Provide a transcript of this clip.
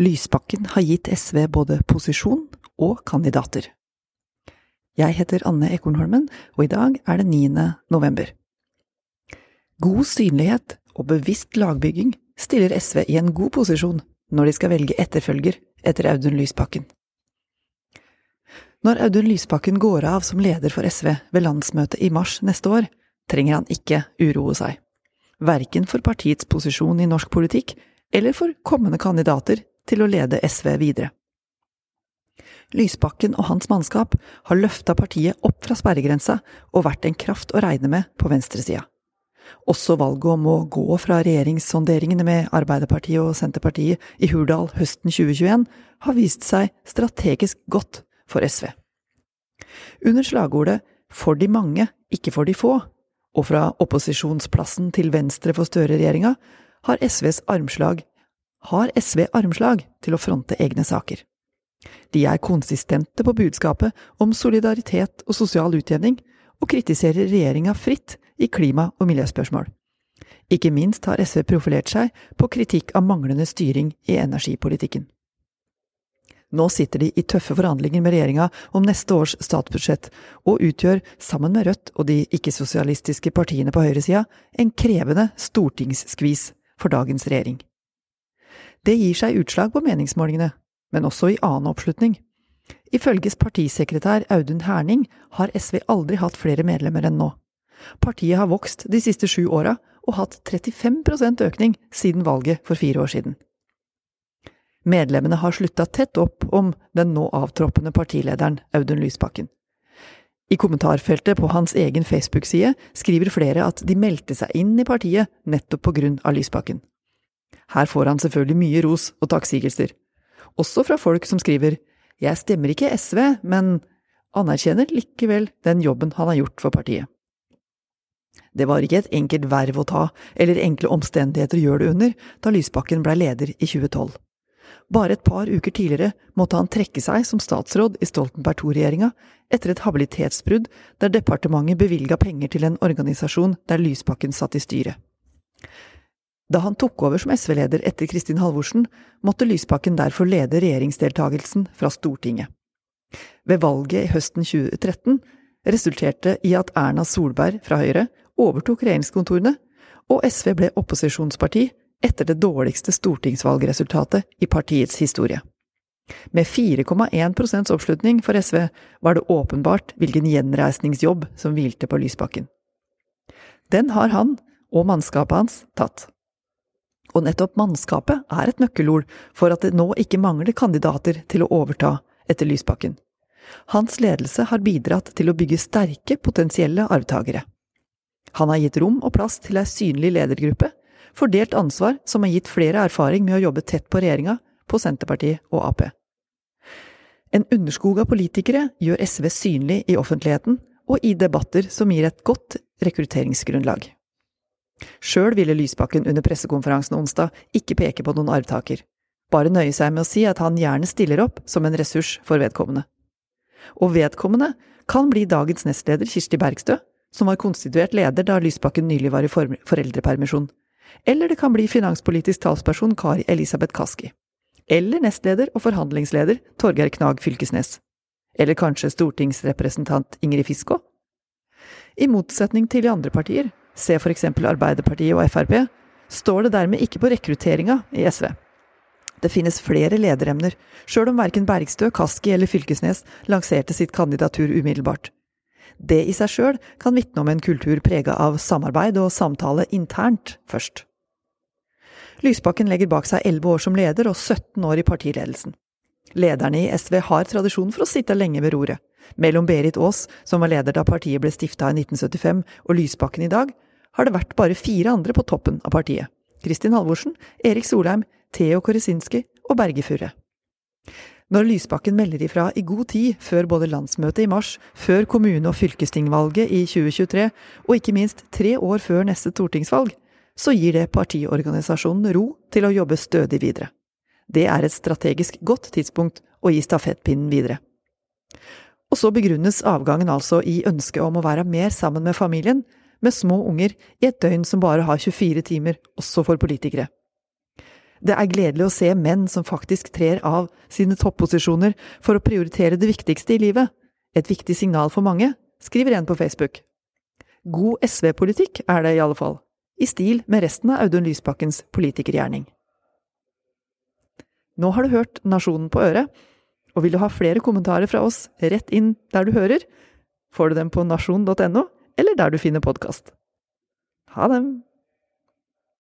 Lysbakken har gitt SV både posisjon og kandidater. Jeg heter Anne Ekornholmen, og i dag er det 9. november. God synlighet og bevisst lagbygging stiller SV i en god posisjon når de skal velge etterfølger etter Audun Lysbakken. Når Audun Lysbakken går av som leder for SV ved landsmøtet i mars neste år, trenger han ikke uroe seg. Verken for partiets posisjon i norsk politikk eller for kommende kandidater til å lede SV videre. Lysbakken og hans mannskap har løfta partiet opp fra sperregrensa og vært en kraft å regne med på venstresida. Også valget om å gå fra regjeringssonderingene med Arbeiderpartiet og Senterpartiet i Hurdal høsten 2021 har vist seg strategisk godt for SV. Under slagordet For de mange, ikke for de få, og fra opposisjonsplassen til venstre for Støre-regjeringa, har SVs armslag har SV armslag til å fronte egne saker. De er konsistente på budskapet om solidaritet og sosial utjevning, og kritiserer regjeringa fritt i klima- og miljøspørsmål. Ikke minst har SV profilert seg på kritikk av manglende styring i energipolitikken. Nå sitter de i tøffe forhandlinger med regjeringa om neste års statsbudsjett, og utgjør, sammen med Rødt og de ikke-sosialistiske partiene på høyresida, en krevende stortingsskvis for dagens regjering. Det gir seg utslag på meningsmålingene, men også i annen oppslutning. Ifølge partisekretær Audun Herning har SV aldri hatt flere medlemmer enn nå. Partiet har vokst de siste sju åra og hatt 35% økning siden valget for fire år siden. Medlemmene har slutta tett opp om den nå avtroppende partilederen Audun Lysbakken. I kommentarfeltet på hans egen Facebook-side skriver flere at de meldte seg inn i partiet nettopp på grunn av Lysbakken. Her får han selvfølgelig mye ros og takksigelser, også fra folk som skriver jeg stemmer ikke SV, men anerkjenner likevel den jobben han har gjort for partiet. Det var ikke et enkelt verv å ta, eller enkle omstendigheter å gjøre det under, da Lysbakken blei leder i 2012. Bare et par uker tidligere måtte han trekke seg som statsråd i Stoltenberg II-regjeringa etter et habilitetsbrudd der departementet bevilga penger til en organisasjon der Lysbakken satt i styret. Da han tok over som SV-leder etter Kristin Halvorsen, måtte Lysbakken derfor lede regjeringsdeltagelsen fra Stortinget. Ved valget i høsten 2013 resulterte i at Erna Solberg fra Høyre overtok regjeringskontorene, og SV ble opposisjonsparti etter det dårligste stortingsvalgresultatet i partiets historie. Med 4,1 oppslutning for SV var det åpenbart hvilken gjenreisningsjobb som hvilte på Lysbakken. Den har han og mannskapet hans tatt. Og nettopp mannskapet er et nøkkelord for at det nå ikke mangler kandidater til å overta etter Lysbakken. Hans ledelse har bidratt til å bygge sterke potensielle arvtakere. Han har gitt rom og plass til ei synlig ledergruppe Fordelt ansvar som har gitt flere erfaring med å jobbe tett på regjeringa, på Senterpartiet og Ap. En underskog av politikere gjør SV synlig i offentligheten og i debatter som gir et godt rekrutteringsgrunnlag. Sjøl ville Lysbakken under pressekonferansen onsdag ikke peke på noen arvtaker, bare nøye seg med å si at han gjerne stiller opp som en ressurs for vedkommende. Og vedkommende kan bli dagens nestleder Kirsti Bergstø, som var konstituert leder da Lysbakken nylig var i foreldrepermisjon, eller det kan bli finanspolitisk talsperson Kari Elisabeth Kaski. Eller nestleder og forhandlingsleder Torgeir Knag Fylkesnes. Eller kanskje stortingsrepresentant Ingrid Fiskå? I motsetning til i andre partier, se eksempel Arbeiderpartiet og Frp, står det dermed ikke på rekrutteringa i SV. Det finnes flere lederemner, sjøl om verken Bergstø, Kaski eller Fylkesnes lanserte sitt kandidatur umiddelbart. Det i seg sjøl kan vitne om en kultur prega av samarbeid og samtale internt først. Lysbakken legger bak seg elleve år som leder og 17 år i partiledelsen. Lederne i SV har tradisjon for å sitte lenge ved roret. Mellom Berit Aas, som var leder da partiet ble stifta i 1975, og Lysbakken i dag, har det vært bare fire andre på toppen av partiet. Kristin Halvorsen, Erik Solheim, Theo Koresinski og Berge Furre. Når Lysbakken melder ifra i god tid før både landsmøtet i mars, før kommune- og fylkestingvalget i 2023, og ikke minst tre år før neste stortingsvalg, så gir det partiorganisasjonen ro til å jobbe stødig videre. Det er et strategisk godt tidspunkt å gi stafettpinnen videre. Og så begrunnes avgangen altså i ønsket om å være mer sammen med familien, med små unger, i et døgn som bare har 24 timer, også for politikere. Det er gledelig å se menn som faktisk trer av sine topposisjoner for å prioritere det viktigste i livet. Et viktig signal for mange, skriver en på Facebook. God SV-politikk er det i alle fall, i stil med resten av Audun Lysbakkens politikergjerning. Nå har du hørt Nasjonen på øret, og vil du ha flere kommentarer fra oss rett inn der du hører, får du dem på nasjon.no, eller der du finner podkast. Ha dem!